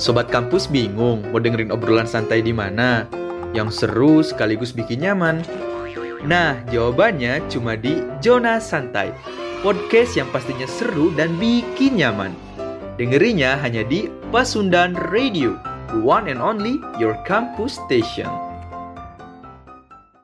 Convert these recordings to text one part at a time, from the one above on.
Sobat kampus bingung mau dengerin obrolan santai di mana? Yang seru sekaligus bikin nyaman. Nah, jawabannya cuma di Zona Santai. Podcast yang pastinya seru dan bikin nyaman. Dengerinya hanya di Pasundan Radio, the one and only your campus station.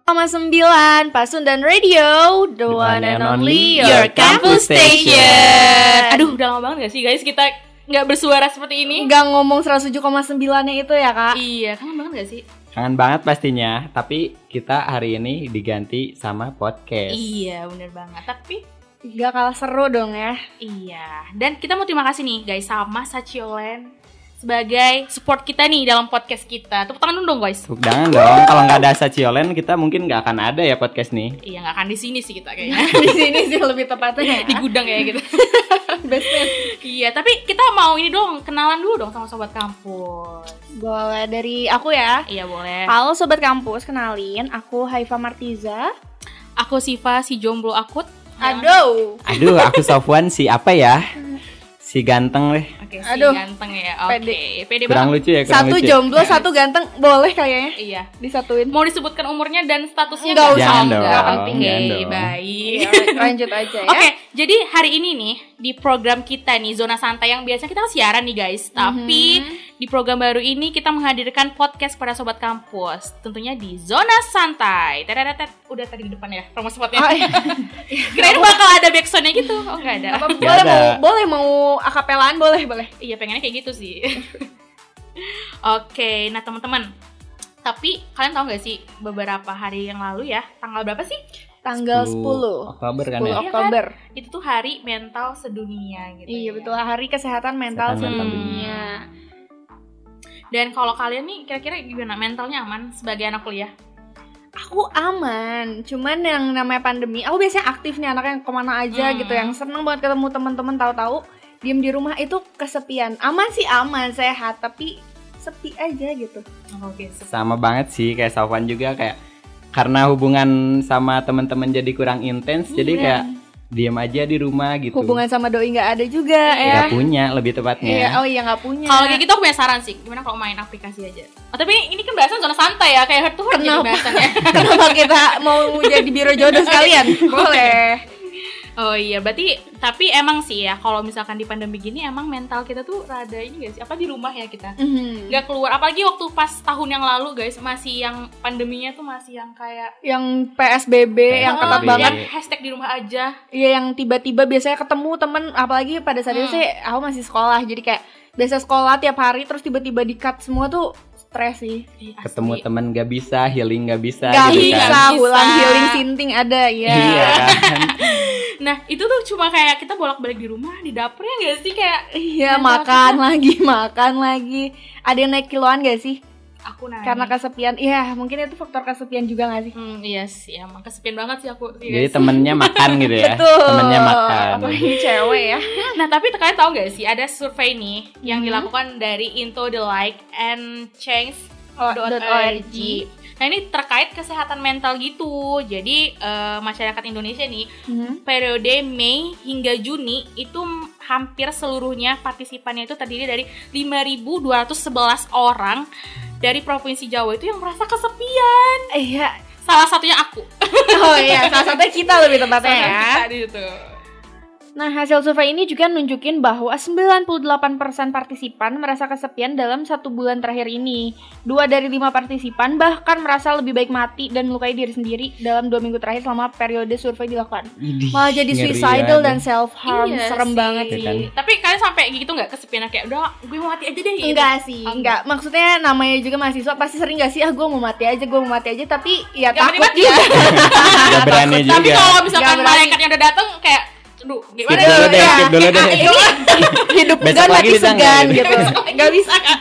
Sama 9 Pasundan Radio The one and only Your campus station Aduh, udah lama banget gak sih guys kita nggak bersuara seperti ini? Nggak ngomong 107,9 nya itu ya kak Iya, kangen banget gak sih? Kangen banget pastinya, tapi kita hari ini diganti sama podcast. Iya, bener banget. Tapi Gak kalah seru dong ya iya, dan kita mau terima kasih nih guys sama Saciolen sebagai support kita nih dalam podcast kita. Tepuk tangan dulu dong guys. Tepuk tangan dong, kalau nggak ada Saciolen kita mungkin nggak akan ada ya podcast nih. Iya, nggak akan di sini sih kita kayaknya. Di sini sih lebih tepatnya ya di gudang ya gitu. Best friend. iya, tapi kita mau ini dong, kenalan dulu dong sama sobat kampus. Boleh dari aku ya Iya, boleh. Halo Sobat Kampus, kenalin Aku Haifa Martiza Aku Siva si jomblo akut. Aduh Aduh, aku Sofwan si apa ya? Si ganteng deh. Oke, si Aduh. ganteng ya. Oke, Pede. pede, Kurang banget. lucu ya, kurang Satu lucu. jomblo, satu ganteng Boleh kayaknya Iya. disatuin Mau disebutkan umurnya dan statusnya Nggak nggak? usah. Jangan Oh, dong, nggak penting. Oke, baik. Iya, Lanjut aja ya Oke, jadi hari ini nih di program kita nih zona santai yang biasanya kita siaran nih guys, tapi di program baru ini kita menghadirkan podcast pada sobat kampus, tentunya di zona santai. Tetetetet, udah tadi di depan ya promo spotnya. Oh, iya. Kirain bakal ada backsoundnya gitu, oh nggak ada. Apa, boleh ada. mau boleh mau akapelaan boleh boleh Iya pengennya kayak gitu sih. Oke, nah teman-teman, tapi kalian tahu nggak sih beberapa hari yang lalu ya, tanggal berapa sih? Tanggal 10, 10 Oktober kan 10 ya? Oktober. Itu tuh hari mental sedunia gitu. iya ya. betul. Hari kesehatan mental Kesehatan mental sedunia. Dan kalau kalian nih kira-kira gimana? Mentalnya aman sebagai anak kuliah? aku aman. Cuman yang namanya pandemi aku biasanya aktif nih anaknya ke mana aja Hmm. gitu. Yang seneng banget ketemu teman-teman tahu-tahu diem di rumah itu kesepian. Aman sih aman sehat tapi sepi aja gitu. Oke, Sama banget sih kayak Sofwan juga kayak karena hubungan sama teman-teman jadi kurang intens, jadi Iya. kayak diam aja di rumah gitu. hubungan sama doi nggak ada juga Iya. ya Nggak punya lebih Iya, tepatnya. oh iya nggak punya Kalau kayak gitu aku punya saran sih, gimana kalau main aplikasi aja? Oh, tapi ini kan bahasan zona santai ya, kayak heart to heart gitu Kenapa? bahasannya. kenapa kita mau jadi biro jodoh sekalian boleh Oh iya, berarti tapi emang sih ya kalau misalkan di pandemi gini emang mental kita tuh rada ini gak sih? Apa di rumah ya kita? Mhm. Gak keluar, apalagi waktu pas tahun yang lalu guys, masih yang pandeminya tuh masih yang kayak yang PSBB yang PSBB. ketat banget yang hashtag di rumah aja. Iya yang tiba-tiba biasanya ketemu temen apalagi pada saat itu Hmm. sih aku masih sekolah jadi kayak biasa sekolah tiap hari terus tiba-tiba di cut semua tuh stres sih. Ketemu teman nggak bisa, healing nggak bisa Gak gitu bisa, kan. Nggak bisa. ulang healing sinting ada ya Iya kan. Nah, itu tuh cuma kayak kita bolak-balik di rumah, di dapur ya gak sih kayak Iya Dan makan lagi makan lagi ada yang naik kiloan gak sih aku nanya. karena kesepian Iya mungkin itu faktor kesepian juga gak sih Hmm, iya sih, emang kesepian banget sih aku. Iya Jadi sih. temennya makan gitu ya. betul Temennya makan. apalagi cewek ya Nah, tapi kalian tahu gak sih ada survei nih yang Mhm. dilakukan dari Into the Like and Change Oh, .org. Nah, ini terkait kesehatan mental gitu. Jadi, eh, masyarakat Indonesia nih Mhm. periode Mei hingga Juni itu hampir seluruhnya partisipannya itu terdiri dari 5.211 orang dari provinsi Jawa itu yang merasa kesepian. Iya Salah satunya aku. oh iya salah satunya kita lebih tepatnya Salah ya kita di situ. Nah, hasil survei ini juga nunjukin bahwa 98% partisipan merasa kesepian dalam satu bulan terakhir ini. Dua dari lima partisipan bahkan merasa lebih baik mati dan melukai diri sendiri dalam dua minggu terakhir selama periode survei dilakukan. Idih, Malah jadi ngeri suicidal dan self harm, Iya serem sih. banget Iya sih. kan? Tapi kalian sampai gitu nggak kesepian kayak udah gue mau mati aja deh. gitu. Enggak sih, Oh, enggak. Maksudnya namanya juga mahasiswa pasti sering gak sih ah gue mau mati aja, gue mau mati aja tapi ya Nggak takut berani juga. Udah berani Tapi juga. kalau misalkan berani. malaikatnya udah datang kayak aduh Skip gimana dulu ya? deh, ya. skip dulu deh. Hidup Besok dan lagi mati bisa nggak segan gitu? Nggak bisa kan?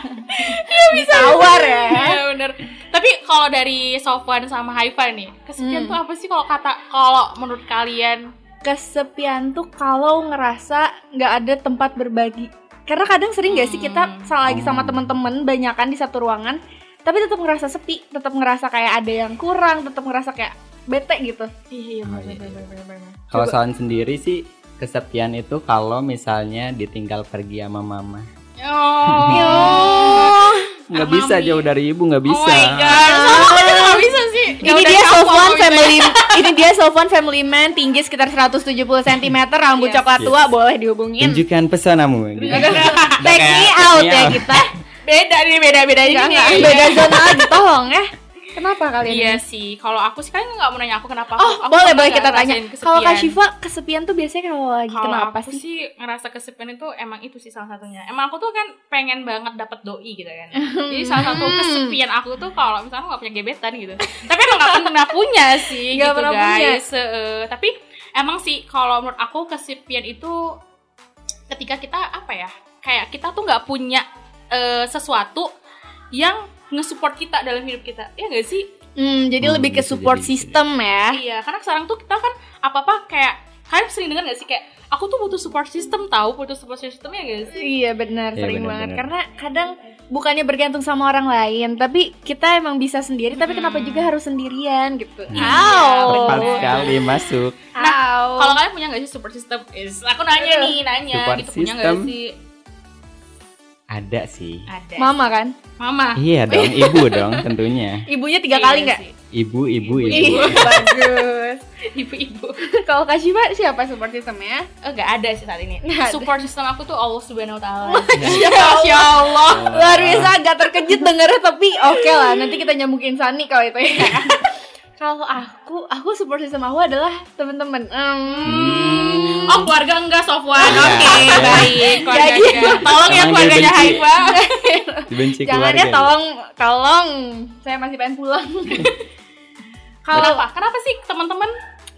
Tawar ya. Iya bener. Tapi kalau dari Sofwan sama Haifa nih, kesepian Hmm. tuh apa sih kalau kata kalau menurut kalian? kesepian tuh kalau ngerasa nggak ada tempat berbagi karena kadang sering nggak sih kita Hmm. salah lagi sama Oh. teman-teman banyakan di satu ruangan tapi tetap ngerasa sepi tetap ngerasa kayak ada yang kurang tetap ngerasa kayak bete gitu Iya, Oh, iya. bener-bener. Kalau soal sendiri sih kesepian itu kalau misalnya ditinggal pergi sama mama. Oh. Yo. nggak bisa jauh dari ibu nggak bisa Oh my god, nggak bisa sih. Ini dia Sofwan family ini dia Sofwan family man tinggi sekitar 170 cm rambut Yes. coklat tua boleh dihubungin. tunjukkan pesonamu gitu. Take me out ya kita. Beda nih, beda-beda ini enggak, beda zona lagi tolong ya. Kenapa kalian? Iya ini? sih, kalau aku sih kalian nggak mau nanya aku kenapa. Oh, aku, boleh boleh nggak kita tanya. Kalau Kak. Syifa kesepian tuh biasanya kalau lagi Kalau kenapa aku sih? sih ngerasa kesepian itu emang itu sih salah satunya. Emang aku tuh kan pengen banget dapet doi gitu kan. Jadi salah satu kesepian aku tuh kalau misalnya aku gak punya gebetan gitu. tapi emang gak pernah punya sih Nggak gitu pernah punya. guys. Eh, tapi emang sih kalau menurut aku kesepian itu ketika kita apa ya? Kayak kita tuh nggak punya eh, sesuatu yang nge-support kita dalam hidup kita. Ya gak sih? Hmm, jadi Hmm, lebih ke support jadi, system ya. Iya, karena sekarang tuh kita kan apa-apa kayak kalian sering dengar gak sih kayak aku tuh butuh support system tahu butuh support system ya gak sih? Iya benar, Iya, sering benar, banget. benar. Karena kadang bukannya bergantung sama orang lain, tapi kita emang bisa sendiri. Tapi kenapa juga harus sendirian gitu? Iya, Au. tepat sekali masuk Au. Kalau kalian punya gak sih support system? Is, aku nanya nih, nanya Support gitu punya gak system? sih? Ada sih Ada. Mama kan, Mama. iya dong ibu dong tentunya ibunya tiga Iya kali nggak? sih. ibu ibu ibu Ih, bagus. Ibu-ibu. Kalau Kak Syifa siapa support systemnya? Oh, gak ada sih saat ini. Ada. Support system aku tuh Allah Subhanahu wa taala. Ya Masya Allah. Luar biasa agak terkejut dengarnya tapi oke lah nanti kita nyambungin Sani kalau itu ya. Kalau aku, aku support system aku adalah teman-teman. Hmm. Oh, keluarga enggak Sofwan. Iya, Oke, iya. baik. Keluarganya. Jadi- Tolong ya keluarganya. Haifa. dibenci Jangan keluarga ya tolong, tolong. Saya masih pengen pulang. kalau Kenapa? Kenapa sih teman-teman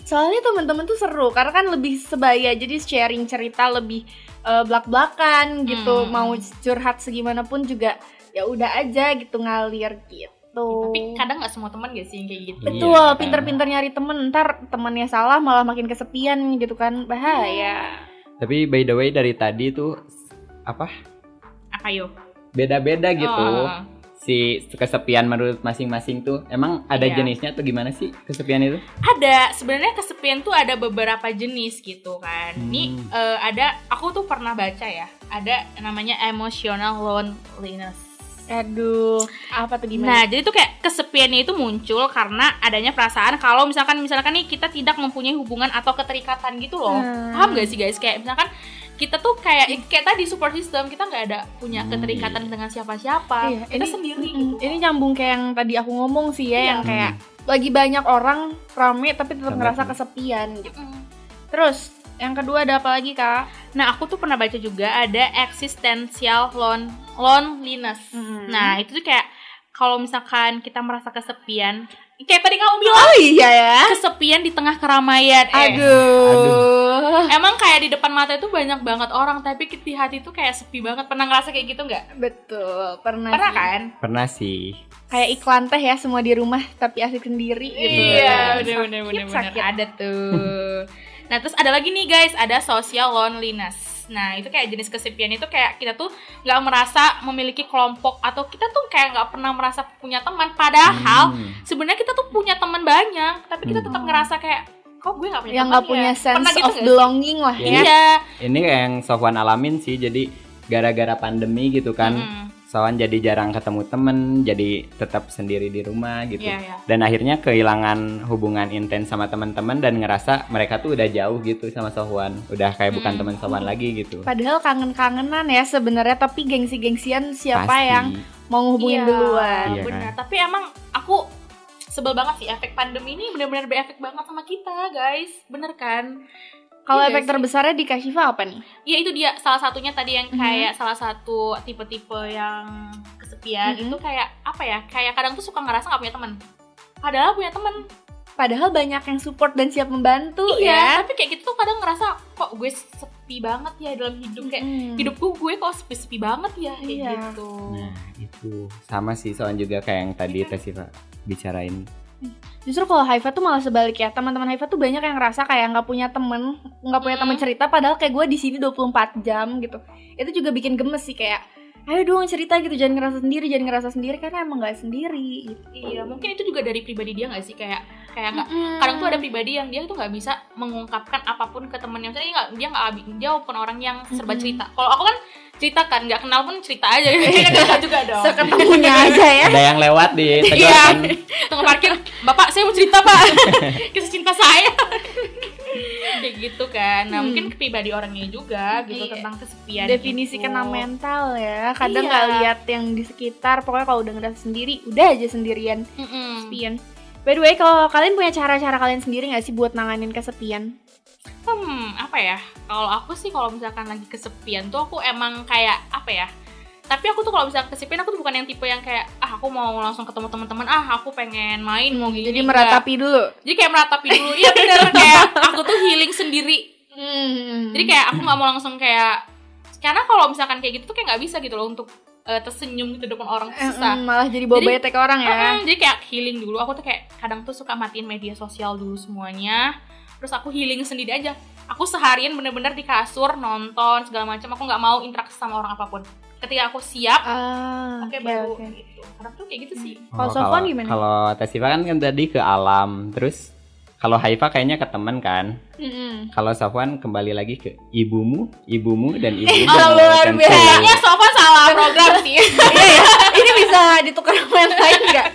soalnya teman-teman tuh seru karena kan lebih sebaya jadi sharing cerita lebih eh, belak-belakan gitu Hmm. mau curhat segimanapun juga ya udah aja gitu ngalir gitu Tapi kadang nggak semua teman gak sih yang kayak gitu. Iya, betul kan. pinter-pinter nyari temen ntar temennya salah malah makin kesepian gitu kan bahaya tapi by the way dari tadi tuh apa Apa yo? beda-beda gitu Oh. si kesepian menurut masing-masing tuh emang ada Iya. jenisnya atau gimana sih kesepian itu Ada sebenarnya kesepian tuh ada beberapa jenis gitu kan. Ini Hmm. eh, ada aku tuh pernah baca ya. Ada namanya emotional loneliness. Aduh apa tuh Nah, gimana jadi tuh kayak kesepiannya itu muncul karena adanya perasaan kalau misalkan misalkan nih kita tidak mempunyai hubungan atau keterikatan gitu loh. Hmm. Paham gak sih guys? Kayak misalkan kita tuh kayak kayak tadi support system kita nggak ada punya Hmm, keterikatan dengan siapa-siapa. Iya, kita ini- sendiri Mm, gitu. ini nyambung kayak yang tadi aku ngomong sih ya Iya. yang kayak lagi banyak orang rame tapi tetap ngerasa kesepian gitu Mm. terus yang kedua ada apa lagi kak Nah, aku tuh pernah baca juga ada existential lon loneliness. Hmm. Nah, itu tuh kayak kalau misalkan kita merasa kesepian, kayak tadi kamu bilang oh iya ya kesepian di tengah keramaian. Eh, aduh, Emang kayak di depan mata itu banyak banget orang, tapi di hati tuh kayak sepi banget. Pernah ngerasa kayak gitu nggak? betul pernah, Pernah sih. kan? pernah sih kayak iklan teh ya semua di rumah tapi asik sendiri gitu Iya, Sakit, bener-bener bener-bener sakit. ada tuh. Nah, terus ada lagi nih guys, ada social loneliness. Nah, itu kayak jenis kesepian itu kayak kita tuh nggak merasa memiliki kelompok atau kita tuh kayak nggak pernah merasa punya teman. Padahal Hmm. sebenarnya kita tuh punya teman banyak, tapi kita tetap ngerasa kayak kok gue nggak punya yang nggak ya?" punya sense Pernah gitu of sih? belonging lah Iya. ya Iya. ini kayak yang Sofwan alamin sih jadi gara-gara pandemi gitu kan Mm-mm. Sofwan jadi jarang ketemu temen jadi tetap sendiri di rumah gitu Iya, iya. dan akhirnya kehilangan hubungan intens sama teman-teman dan ngerasa mereka tuh udah jauh gitu sama Sofwan udah kayak bukan Hmm. teman Sofwan lagi gitu padahal kangen-kangenan ya sebenarnya tapi gengsi-gengsian siapa Pasti. yang mau ngehubungin Iya, duluan Iya benar. kan? Tapi emang aku sebel banget sih efek pandemi ini benar-benar berefek banget sama kita, guys. Bener kan? Kalau Iya efek sih. terbesarnya di Kashifa apa nih Ya itu dia salah satunya tadi yang Mhm. kayak salah satu tipe-tipe yang kesepian Mhm. itu kayak apa ya? Kayak kadang tuh suka ngerasa nggak punya teman. Padahal punya teman. padahal banyak yang support dan siap membantu Iya, ya tapi kayak gitu tuh kadang ngerasa kok gue sepi banget ya dalam hidup kayak Mm. hidupku gue kok sepi-sepi banget ya kayak Iya. gitu. nah itu sama sih soalnya juga kayak yang tadi Iya. Teh Siva bicarain Justru kalau Haifa tuh malah sebaliknya. Teman-teman Haifa tuh banyak yang ngerasa kayak nggak punya temen, nggak punya teman Hmm. cerita. Padahal kayak gue di sini 24 jam gitu. Itu juga bikin gemes sih kayak, ayo dong cerita gitu, jangan ngerasa sendiri, jangan ngerasa sendiri karena emang nggak sendiri. Gitu. Iya, mungkin itu juga dari pribadi dia nggak sih kayak kayak nggak Mm-mm. kadang tuh ada pribadi yang dia tuh nggak bisa mengungkapkan apa pun ke temennya misalnya dia nggak dia nggak dia bukan orang yang serba Mm-mm. cerita kalau aku kan cerita kan nggak kenal pun cerita aja nggak juga dong seketemunya aja ya Ada yang lewat di Iya. tunggu parkir bapak saya mau cerita pak kisah cinta saya kayak gitu kan nah Hmm. mungkin pribadi orangnya juga gitu Iya. tentang kesepian definisi gitu. kena mental ya kadang Iya. nggak lihat yang di sekitar pokoknya kalau udah ngerasa sendiri udah aja sendirian Mm-mm. kesepian by the way kalau kalian punya cara-cara kalian sendiri nggak sih buat nanganin kesepian Hmm, apa ya? Kalau aku sih kalau misalkan lagi kesepian tuh aku emang kayak apa ya? Tapi aku tuh kalau misalkan kesepian aku tuh bukan yang tipe yang kayak ah aku mau langsung ketemu teman-teman, ah aku pengen main mau gini. jadi meratapi dulu Jadi kayak meratapi dulu. Iya bener kayak aku tuh healing sendiri. Hmm. Jadi kayak aku nggak mau langsung kayak karena kalau misalkan kayak gitu tuh kayak nggak bisa gitu loh untuk eh, tersenyum gitu depan orang susah. mm, malah jadi bawa bete ke orang ya Mm, jadi kayak healing dulu. Aku tuh kayak kadang tuh suka matiin media sosial dulu semuanya. Terus aku healing sendiri aja. Aku seharian bener-bener di kasur nonton segala macam. Aku nggak mau interaksi sama orang apa pun. Ketika aku siap, ah oke oke, baru oke. gitu. Kadang tuh kayak gitu sih. Kalau Sofwan gimana? Kalau Tasifa kan, kan tadi ke alam, terus kalau Haifa kayaknya ke temen kan. Mm-mm. Kalau Safwan kembali lagi ke ibumu, ibumu dan ibumu. Oh, dan luar tentu. biasa. Kayaknya Sofa salah program sih. iya ya ini bisa ditukar sama yang lain nggak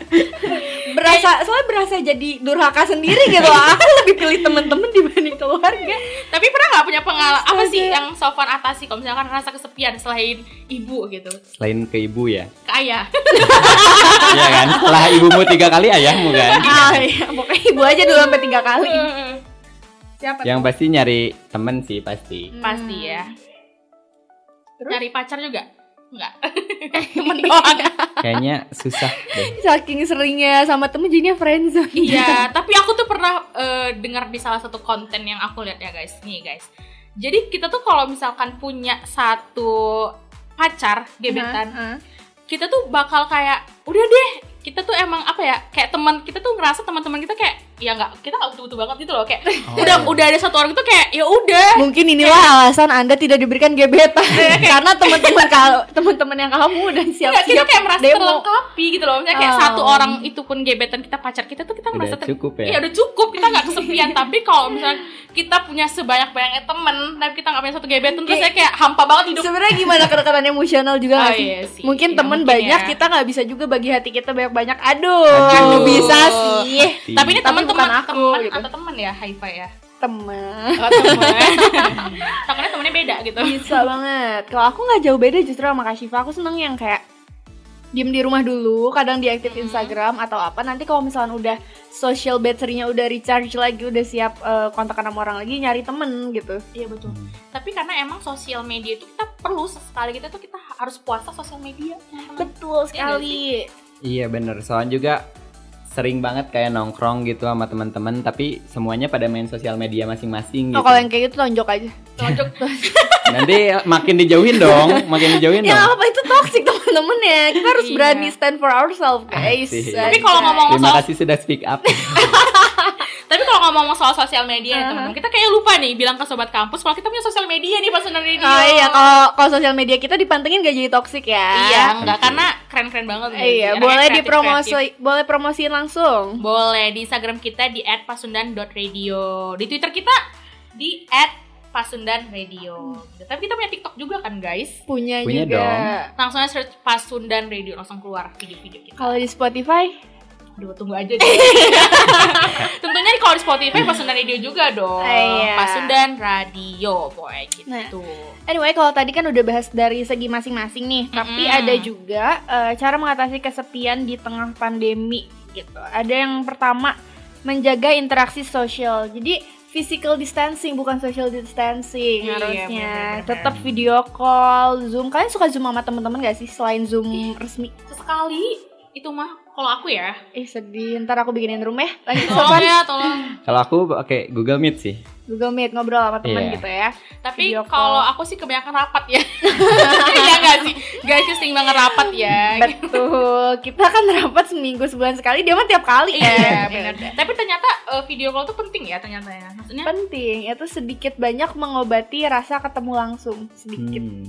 berasa soalnya berasa jadi durhaka sendiri gitu aku lebih pilih temen-temen dibanding keluarga Tapi pernah nggak punya pengalaman apa sih yang Sofan atasi kalau misalkan rasa kesepian selain ibu gitu? Selain ke ibu ya. Ke ayah. Iya kan? Setelah ibumu tiga kali ayahmu kan. ah iya pokoknya ibu aja dulu sampai tiga kali siapa Yang pasti nyari temen sih pasti. Pasti ya. Terus? Cari pacar juga? Enggak. Temen doang. Kayaknya susah deh. saking seringnya sama temen jadinya friendzone Iya, tapi aku tuh pernah eh, dengar di salah satu konten yang aku lihat ya guys. Nih guys. Jadi kita tuh kalau misalkan punya satu pacar gebetan, Hah? kita tuh bakal kayak udah deh, kita tuh emang apa ya? Kayak teman kita tuh ngerasa teman-teman kita kayak ya nggak kita nggak butuh-butuh banget gitu loh kayak Oh. udah udah ada satu orang itu kayak ya udah mungkin inilah alasan anda tidak diberikan gebetan karena teman-teman kalau teman-teman yang kamu udah Enggak, kita siap-siap kayak merasa demo terlengkapi gitu loh. Misalnya kayak Oh. satu orang itu pun gebetan kita pacar kita tuh kita Udah merasa ter- cukup ya? Iya udah cukup, kita nggak kesepian. tapi kalau misalnya kita punya sebanyak-banyaknya temen, tapi kita nggak punya satu gebetan, terus saya kayak hampa banget hidup. Sebenarnya gimana kedekatan emosional juga Oh, sih? iya sih. Mungkin Iya, temen mungkin banyak ya. kita nggak bisa juga bagi hati kita banyak-banyak. Aduh, Aduh. bisa sih. Tapi ini Tapi teman-teman bukan aku, teman gitu. atau teman ya, Haifa ya. Temen Oh, teman. Takutnya temennya beda gitu. bisa banget. Kalau aku nggak jauh beda justru sama Kak Syifa. Aku seneng yang kayak diem di rumah dulu, kadang diaktif Hmm. Instagram atau apa. Nanti kalau misalnya udah social battery-nya udah recharge lagi, udah siap eh, kontakan sama orang lagi, nyari temen gitu. Iya betul. Hmm. Tapi karena emang sosial media itu kita perlu sekali kita tuh kita harus puasa sosial media. Betul sekali. Iya bener. Soalnya juga sering banget kayak nongkrong gitu sama teman-teman, tapi semuanya pada main sosial media masing-masing Oh, gitu. kalau yang kayak gitu tonjok aja. Tonjok. Nanti makin dijauhin dong, makin dijauhin Ya dong. apa itu toxic teman-teman ya. Kita harus Iya. berani stand for ourselves, guys. Tapi kalau ngomong Terima soal kasih sudah speak up. Tapi kalau ngomong soal sosial media nih Uh-huh. teman-teman, kita kayak lupa nih bilang ke sobat kampus kalau kita punya sosial media nih pas radio. Oh iya, kalau kalau sosial media kita dipantengin gak jadi toxic ya. Iya, enggak karena keren-keren banget. nih. Iya, boleh dipromosi, boleh promosiin langsung. Boleh di Instagram kita di @pasundan.radio. Di Twitter kita di @pasundanradio. Gitu. Tapi kita punya TikTok juga kan, guys. Punya, Punya juga. dong. Langsung aja search Pasundan Radio langsung keluar video-video kita. Kalau di Spotify, Aduh, tunggu aja deh. Tentunya kalau di Spotify Pasundan Radio juga dong. Iya. Pasundan Radio, boy gitu. anyway kalau tadi kan udah bahas dari segi masing-masing nih, tapi Mm-mm. ada juga eh, cara mengatasi kesepian di tengah pandemi gitu. Ada yang pertama menjaga interaksi sosial. Jadi physical distancing bukan social distancing Iya, harusnya. Tetap video call, Zoom. Kalian suka Zoom sama teman-teman gak sih selain Zoom resmi? Sesekali itu mah kalau aku ya. Ih sedih, ntar aku bikinin room ya. Lanjut Tolong Sofan. ya, tolong. Kalau aku pakai Google Meet sih. Google Meet ngobrol sama teman Iya. gitu ya. Tapi kalau aku sih kebanyakan rapat ya. Iya enggak sih? Guys, sering banget rapat ya. Betul, kita kan rapat seminggu sebulan sekali, dia mah tiap kali Iya, ya. benar. Tapi ternyata eh, video call tuh penting ya ternyata ya. Maksudnya Penting, itu sedikit banyak mengobati rasa ketemu langsung sedikit. Hmm.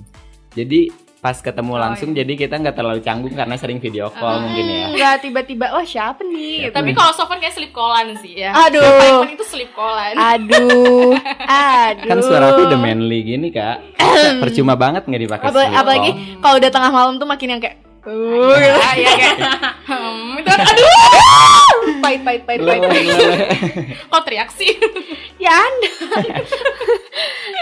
Jadi pas ketemu Oh, langsung iya. jadi kita nggak terlalu canggung karena sering video call mungkin ya. Nggak tiba-tiba, wah siapa nih? Tapi kalau Sofan kayak sleep callan sih ya. Aduh. Yang paling penting itu sleep callan. Aduh, aduh. Kan suaraku udah manly gini kak. Percuma banget nggak dipakai apalagi kalau udah tengah malam tuh makin yang kayak uh, gitu. Iya kayak hmm, itu aduh pahit pahit pahit pahit. Kok teriak sih Ya Anda.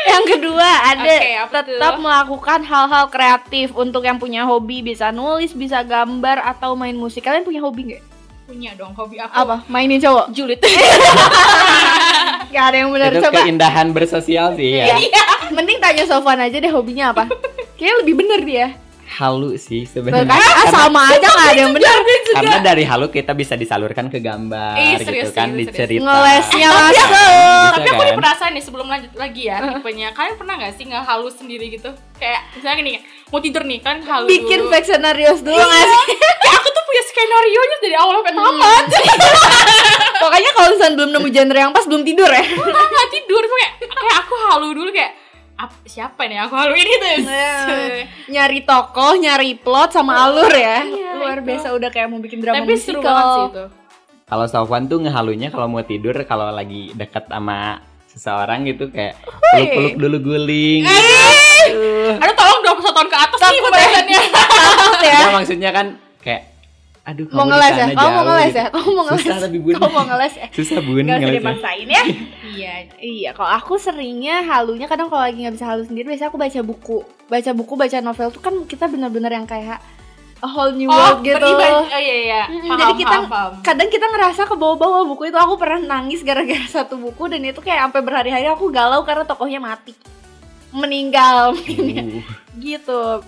yang kedua ada Oke, apa tetap tuh? melakukan hal-hal kreatif untuk yang punya hobi bisa nulis, bisa gambar atau main musik. Kalian punya hobi nggak? punya dong hobi aku Apa? Mainin cowok? julid Gak ada yang benar Itu coba. keindahan bersosial sih ya. Iya. Mending tanya Sofan aja deh hobinya apa. Kayaknya lebih bener dia. Halu sih sebenarnya. kan ah, sama aja gak ada yang bener. Karena dari halu kita bisa disalurkan ke gambar Ih, gitu serius, kan serius, di serius. cerita. Ngelesnya Eh, masuk. tapi aku kan? nih penasaran nih sebelum lanjut lagi ya tipenya kalian pernah nggak sih nggak halus sendiri gitu kayak misalnya gini mau tidur nih kan halus Bikin dulu. fake scenarios dulu nggak sih? Kayak aku tuh punya skenario nya dari awal sampai tamat Pokoknya kalau misalnya belum nemu genre yang pas belum tidur ya. Nggak tidur kayak kayak aku halu dulu kayak "Ap- siapa nih aku haluin gitu Iya. nyari tokoh, nyari plot sama alur ya. Iya, Luar itu. biasa udah kayak mau bikin drama tapi musical. seru banget sih itu Kalau Sofwan tuh ngehalunya kalau mau tidur kalau lagi deket sama seseorang gitu kayak peluk-peluk dulu guling. Aduh. aduh tolong 21 tahun ke atas nih pembahasannya Takut ya. Nah, maksudnya kan kayak aduh Mau ngeles ya? Kamu mau ngeles gitu. ya? Kamu mau ngeles? Susah tapi bun. Kamu mau ngeles ya? Susah bun Gak usah dipaksain ya. iya Iya, kalau aku seringnya halunya kadang kalau lagi nggak bisa halu sendiri, biasanya aku baca buku, baca buku, baca novel tuh kan kita benar-benar yang kayak a whole new oh world gitu. beribadah oh iya iya paham, jadi kita paham, paham. kadang kita ngerasa ke bawah-bawah buku itu aku pernah nangis gara-gara satu buku dan itu kayak sampai berhari-hari aku galau karena tokohnya mati meninggal Uh, gitu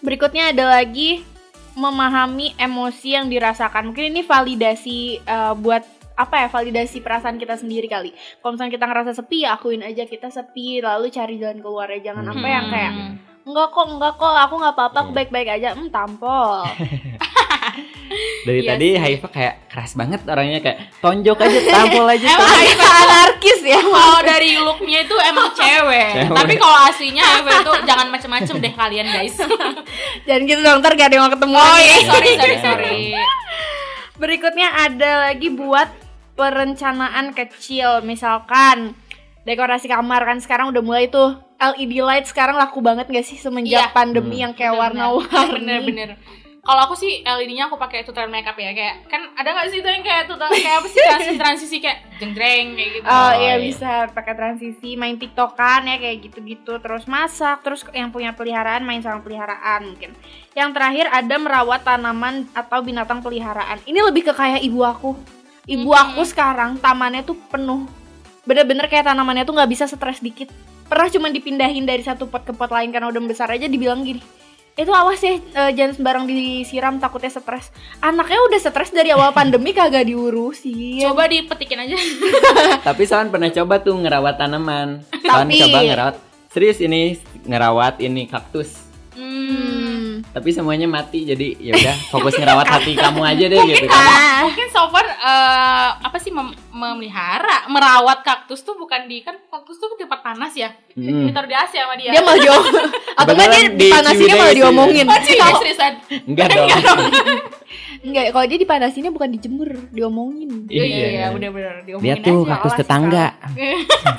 berikutnya ada lagi memahami emosi yang dirasakan. Mungkin ini validasi eh, buat apa ya validasi perasaan kita sendiri kali. Kalau misalnya kita ngerasa sepi ya akuin aja kita sepi lalu cari jalan keluar ya jangan apa yang kayak Hmm. enggak kok enggak kok aku nggak apa-apa aku baik-baik aja. Hmm tampol Dari Iya tadi. Haifa kayak keras banget orangnya kayak tonjok aja, tampol aja. Emang tampol. Haifa anarkis ya kalau dari looknya itu emang cewek, Cewek. tapi kalau aslinya Haifa itu jangan macem-macem deh kalian guys. jangan gitu dong ntar gak ada yang mau ketemu Oh iya sorry sorry sorry. Berikutnya ada lagi buat perencanaan kecil, misalkan dekorasi kamar kan sekarang udah mulai tuh LED light sekarang laku banget gak sih semenjak Iya. pandemi Hmm. yang kayak warna-warni. Bener-bener. Kalau aku sih LED-nya aku pakai tutorial makeup ya kayak kan ada nggak sih itu yang kayak tutorial kayak apa sih transisi transisi kayak jeng-jeng kayak gitu. Oh, Oh, iya iya. bisa pakai transisi, main tiktokan ya kayak gitu-gitu, terus masak, terus yang punya peliharaan main sama peliharaan mungkin. Yang terakhir ada merawat tanaman atau binatang peliharaan. Ini lebih ke kayak ibu aku. Ibu Mhm. aku sekarang tamannya tuh penuh. Bener-bener kayak tanamannya tuh nggak bisa stres dikit. Pernah cuma dipindahin dari satu pot ke pot lain karena udah besar aja dibilang gini. Itu awas ya eh, jangan sembarang disiram takutnya stres. Anaknya udah stres dari awal pandemi kagak diurusin. Coba dipetikin aja. Tapi Soan pernah coba tuh ngerawat tanaman. Soan Tapi- coba ngerawat. Serius ini ngerawat ini kaktus. Hmm. Tapi semuanya mati jadi ya udah fokus ngerawat hati kamu aja deh gitu kan. Ah. Mungkin so far eh, apa sih mem- memelihara, merawat kaktus tuh bukan di kan kaktus tuh di tempat panas ya. Hmm. Ditaruh di AC sama dia. dia malah diom atau enggak dia dipanasinnya malah diomongin Oh, serius, seriusan. Enggak dong. enggak kalau dia dipanasinnya bukan dijemur diomongin Iya, iya, Iya. iya, bener-bener diomongin Lihat tuh kaktus tetangga.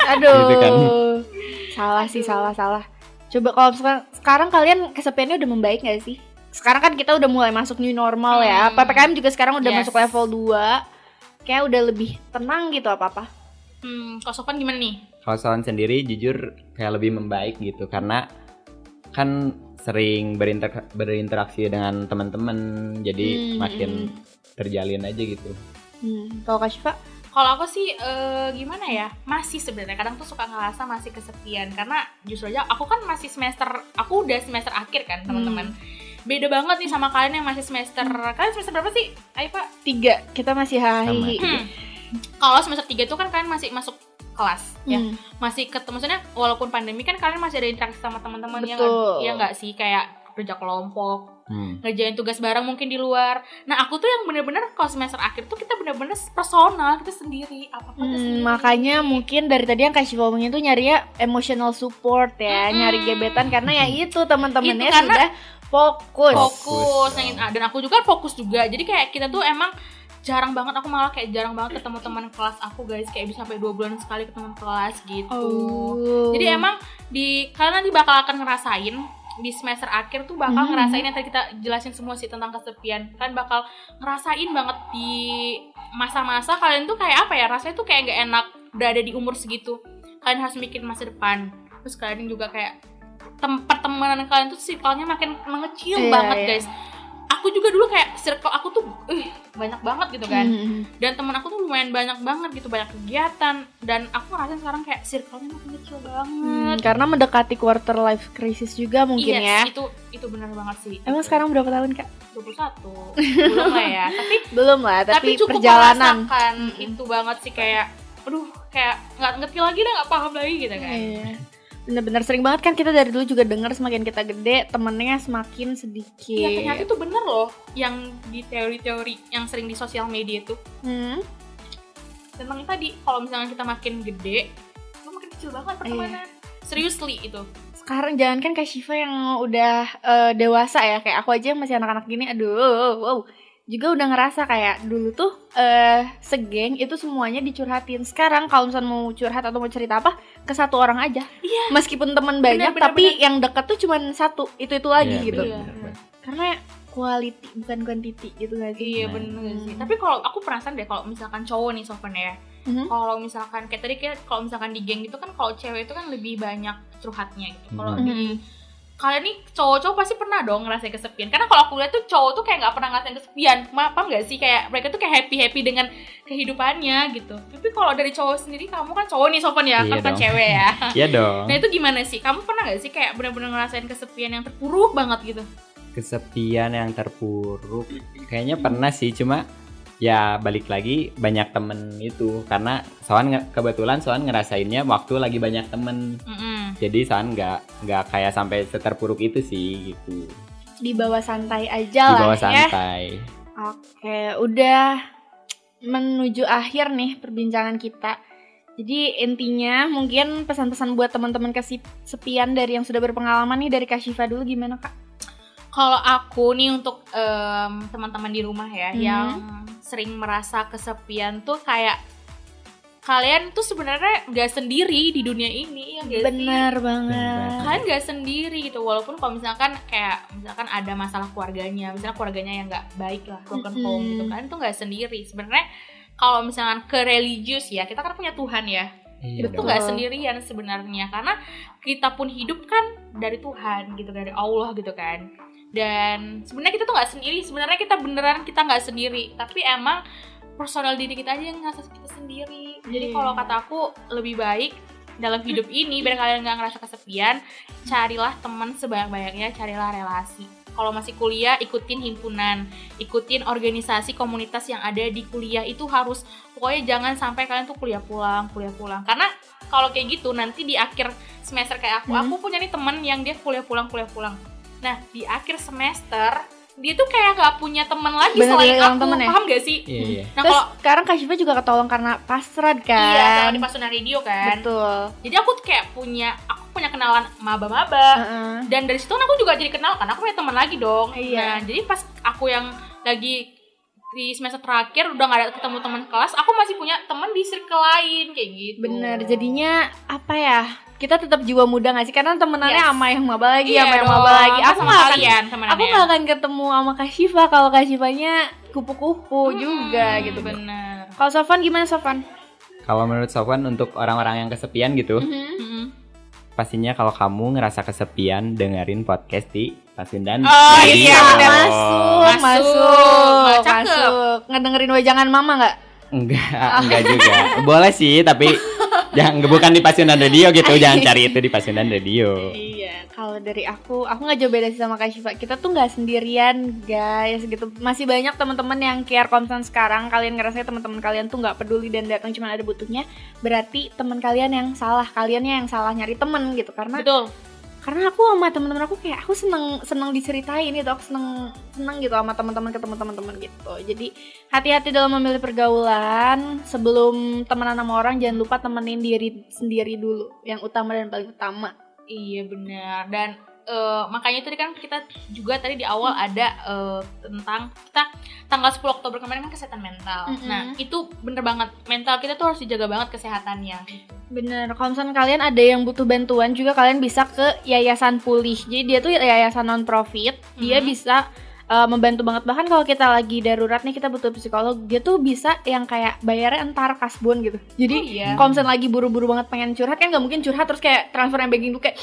aduh Gitu kan. salah sih salah salah coba kalau sekarang, sekarang kalian kesepiannya udah membaik gak sih sekarang kan kita udah mulai masuk new normal ya Hmm. ppkm juga sekarang udah Yes. masuk level 2 kayak udah lebih tenang gitu apa apa Hmm, kalau Sofan gimana nih? Kalau Soan sendiri jujur kayak lebih membaik gitu karena kan sering berinter berinteraksi dengan teman-teman jadi Hmm, makin hmm. terjalin aja gitu. hmm. kalau kak Syifa Kalau aku sih eh, gimana ya? Masih sebenarnya kadang tuh suka ngerasa masih kesepian karena justru aja aku kan masih semester aku udah semester akhir kan teman-teman. Beda banget nih sama kalian yang masih semester kalian semester berapa sih? Ayo Pak. tiga kita masih hahihi Hmm. Kalau semester 3 itu kan kalian masih masuk kelas ya. Hmm. Masih ketemu maksudnya walaupun pandemi kan kalian masih ada interaksi sama teman-teman yang Betul. ya nggak sih kayak kerja kelompok Hmm. ngerjain tugas bareng mungkin di luar. Nah aku tuh yang bener-bener kalau semester akhir tuh kita bener-bener personal kita sendiri apa apa Hmm, sendiri. makanya mungkin dari tadi yang kasih ngomongin tuh nyari ya emotional support ya, Mm-mm. nyari gebetan karena ya itu teman-temannya sudah fokus. fokus Nah, ah, dan aku juga fokus juga jadi kayak kita tuh emang jarang banget aku malah kayak jarang banget ketemu teman kelas aku guys kayak bisa sampai dua bulan sekali ketemu kelas gitu Oh. jadi emang di kalian nanti bakal akan ngerasain di semester akhir tuh bakal Mhm. ngerasain yang tadi kita jelasin semua sih tentang kesepian. Kalian bakal ngerasain banget di masa-masa kalian tuh kayak apa ya? Rasanya tuh kayak nggak enak berada di umur segitu. Kalian harus mikir masa depan. Terus kalian juga kayak tem pertemanan kalian tuh circle-nya makin mengecil Iya, banget iya. guys aku juga dulu kayak circle aku tuh eh banyak banget gitu kan Hmm. dan temen aku tuh lumayan banyak banget gitu banyak kegiatan dan aku ngerasain sekarang kayak circle-nya makin kecil banget Hmm, karena mendekati quarter life crisis juga mungkin Yes, ya. itu itu benar banget sih Emang sekarang berapa tahun kak? 21 belum lah ya tapi Belum lah, tapi, tapi, cukup perjalanan. merasakan itu banget sih kayak aduh kayak nggak ngerti lagi deh nggak paham lagi gitu kan Iya. Bener-bener sering banget kan kita dari dulu juga denger semakin kita gede temennya semakin sedikit. Iya ternyata itu bener loh yang di teori-teori yang sering di sosial media itu. Hmm. tentang tadi kalau misalnya kita makin gede itu makin kecil banget pertemanan seriously itu Sekarang jangan kan Kak Shiva yang udah eh, dewasa ya Kayak aku aja yang masih anak-anak gini Aduh, wow Juga udah ngerasa kayak dulu tuh eh segeng itu semuanya dicurhatin Sekarang kalau misalnya mau curhat atau mau cerita apa Ke satu orang aja Iya. Meskipun teman banyak benar, Tapi benar. yang deket tuh cuma satu Itu-itu lagi Iya, gitu Iya. benar-benar. Karena quality bukan quantity gitu gak sih Iya Nah. bener sih. Tapi kalau aku penasaran deh kalau misalkan cowok nih Sofan ya. Mhm. Kalau misalkan kayak tadi kayak kalau misalkan di geng itu kan kalau cewek itu kan lebih banyak curhatnya gitu. Kalau Mhm. di kalian nih cowok-cowok pasti pernah dong ngerasain kesepian. Karena kalau aku lihat tuh cowok tuh kayak nggak pernah ngerasain kesepian. Paham nggak sih kayak mereka tuh kayak happy happy dengan kehidupannya gitu. Tapi kalau dari cowok sendiri kamu kan cowok nih Sofan ya, Iya kan cewek ya. Iya dong. Nah itu gimana sih? Kamu pernah nggak sih kayak bener-bener ngerasain kesepian yang terpuruk banget gitu? kesepian yang terpuruk kayaknya pernah sih cuma ya balik lagi banyak temen itu karena Soan kebetulan Soan ngerasainnya waktu lagi banyak temen Mm-mm. jadi Soan nggak nggak kayak sampai seterpuruk itu sih gitu Di bawah santai aja di lah bawah ya santai Oke, udah menuju akhir nih perbincangan kita. Jadi intinya mungkin pesan-pesan buat teman-teman kesepian dari yang sudah berpengalaman nih dari Kak Syifa dulu gimana Kak? Kalau aku nih untuk em, teman-teman di rumah ya Mhm. yang sering merasa kesepian tuh kayak kalian tuh sebenarnya nggak sendiri di dunia ini ya nggak sih? Bener banget. Kalian nggak sendiri gitu walaupun kalau misalkan kayak misalkan ada masalah keluarganya, misalnya keluarganya yang nggak baik lah broken Mhm. home gitu kalian tuh nggak sendiri. Sebenarnya kalau misalkan ke religius ya kita kan punya Tuhan ya Iya itu nggak sendirian sebenarnya karena kita pun hidup kan dari Tuhan gitu dari Allah gitu kan dan sebenarnya kita tuh nggak sendiri. Sebenarnya kita beneran kita nggak sendiri. Tapi emang personal diri kita aja yang ngerasa kita sendiri. Jadi Iya. kalau kata aku lebih baik dalam hidup ini biar kalian nggak ngerasa kesepian carilah teman sebanyak-banyaknya carilah relasi. Kalau masih kuliah ikutin himpunan. Ikutin organisasi komunitas yang ada di kuliah. Itu harus pokoknya jangan sampai kalian tuh kuliah pulang kuliah pulang. Karena kalau kayak gitu nanti di akhir semester kayak aku Hmm. aku punya nih temen yang dia kuliah pulang kuliah pulang nah di akhir semester dia tuh kayak nggak punya teman lagi Bener, selain aku temen ya? paham gak sih Iya, iya. nah Terus kalau sekarang Kak Syifa juga ketolong karena pasrad kan? iya kalau di Pasundan Radio kan Betul. jadi aku tuh kayak punya aku punya kenalan maba-maba Heeh. dan dari situ kan aku juga jadi kenal kan aku punya teman lagi dong Iya. nah jadi pas aku yang lagi di semester terakhir udah gak ada ketemu teman kelas aku masih punya teman di circle lain kayak gitu Bener, jadinya apa ya? Kita tetap jiwa muda gak sih? Karena temenannya Yes. sama yang maba lagi, iya sama yang dong, maba lagi. Aku sama gak akan kalian temenannya aku gak akan ketemu sama Kak Syifa kalau Kak Syifanya kupu-kupu Hmm, juga gitu. bener Kalau Sofan gimana Sofan? kalau menurut Sofwan untuk orang-orang yang kesepian gitu Mm-mm. pastinya kalau kamu ngerasa kesepian dengerin podcast di Pasundan Oh, Radio. iya, bener. masuk, Masuk. masuk, masuk. Ngedengerin wejangan mama nggak? Enggak, enggak juga. Boleh sih, tapi jangan bukan di Pasundan Radio gitu. Jangan cari itu di Pasundan Radio. Iya. Kalau dari aku, aku nggak jauh beda sih sama Kak Syifa. Kita tuh nggak sendirian, guys. Gitu. Masih banyak teman-teman yang care concern sekarang. Kalian ngerasa teman-teman kalian tuh nggak peduli dan datang cuma ada butuhnya. Berarti teman kalian yang salah, kaliannya yang salah nyari temen gitu. Karena betul karena aku sama teman-teman aku kayak aku seneng seneng diceritain gitu aku seneng seneng gitu sama teman-teman ketemu teman-teman gitu. Jadi hati-hati dalam memilih pergaulan. Sebelum temenan sama orang jangan lupa temenin diri sendiri dulu yang utama dan paling utama. Iya benar. Dan eh, makanya tadi kan kita juga tadi di awal ada eh, tentang kita tanggal 10 Oktober kemarin kan kesehatan mental. Mm-mm. Nah itu bener banget mental kita tuh harus dijaga banget kesehatannya. bener kalau misalnya kalian ada yang butuh bantuan juga kalian bisa ke yayasan pulih jadi dia tuh yayasan non profit dia Mhm. bisa uh, membantu banget bahkan kalau kita lagi darurat nih kita butuh psikolog dia tuh bisa yang kayak bayarnya entar kasbon gitu jadi Oh, iya. kalau misalnya lagi buru-buru banget pengen curhat kan nggak mungkin curhat terus kayak transfer yang banking tuh kayak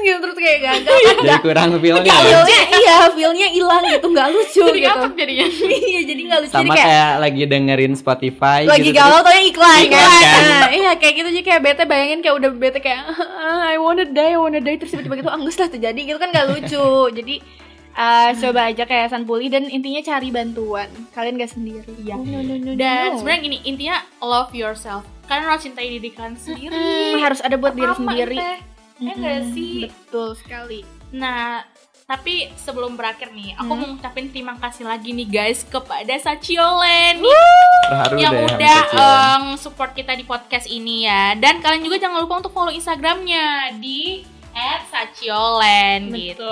gitu terus kayak gagal Jadi kurang feelnya ya. feelnya iya feelnya hilang gitu nggak lucu Jadi gitu jadinya. iya jadi nggak lucu Sama jadi kayak kayak lagi dengerin Spotify lagi gitu. galau tuh iklan, Iklan, kan, kan? Nah, iya kayak gitu jadi kayak bete bayangin kayak udah bete kayak "Ah, I wanna die I wanna die terus tiba-tiba gitu anggus lah terjadi gitu kan gak lucu jadi uh, coba aja yayasan pulih dan intinya cari bantuan kalian gak sendiri Iya. No, no, no, Dan no. sebenarnya gini intinya love yourself. Kalian harus cintai diri kalian sendiri. Hmm, harus ada buat diri Pertama, sendiri teh. Ya nggak Mm-mm, sih? betul sekali Nah, tapi sebelum berakhir nih, aku Hmm. mau ngucapin terima kasih lagi nih guys kepada Sachiolen Terharu yang deh udah em, support kita di podcast ini ya. Dan kalian juga jangan lupa untuk follow Instagramnya di @sachiolen gitu.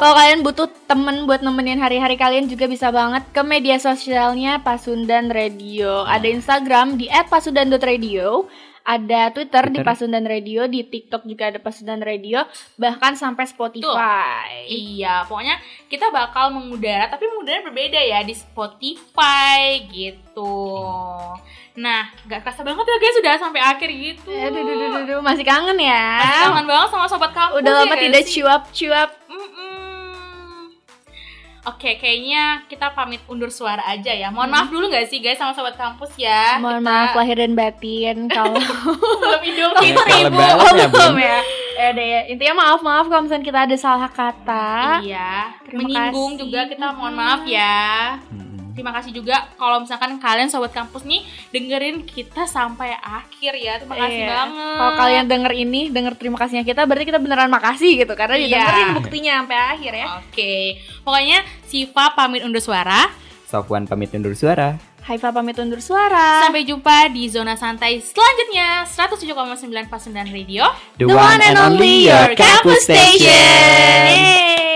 Kalau kalian butuh temen buat nemenin hari-hari kalian juga bisa banget ke media sosialnya Pasundan Radio. Ada Instagram di @pasundan.radio, ada Twitter, di Twitter. Pasundan Radio, di TikTok juga ada Pasundan Radio, bahkan sampai Spotify. Iya, pokoknya kita bakal mengudara, tapi mengudara berbeda ya di Spotify gitu. Nah, gak kerasa banget ya guys sudah sampai akhir gitu. Aduh, duh, duh, duh, duh, masih kangen Masih ya. kangen banget sama sobat kampus Udah ya lama gak tidak cuap-cuap. Oke, kayaknya kita pamit undur suara aja ya. Mohon maaf dulu gak sih guys sama sobat kampus ya. Mohon Kita maaf lahir dan batin kalau belum Idul Fitri, kalau Bu. lebaran ya, belum ya. Ya udah ya. Intinya maaf maaf kalau misalnya kita ada salah kata. Iya, Terima menyinggung kasih. juga kita mohon maaf ya. Mm-mm. Terima kasih juga kalau misalkan kalian sobat kampus nih dengerin kita sampai akhir ya. Terima kasih Iya. banget. Kalau kalian denger ini, denger terima kasihnya kita, berarti kita beneran makasih gitu karena Iya. didengerin buktinya sampai akhir ya. Oke. Pokoknya Siva pamit undur suara. Sofwan pamit undur suara. Haifa pamit undur suara. Sampai jumpa di zona santai selanjutnya 107,9 Pasundan Radio. The, one and only your campus station.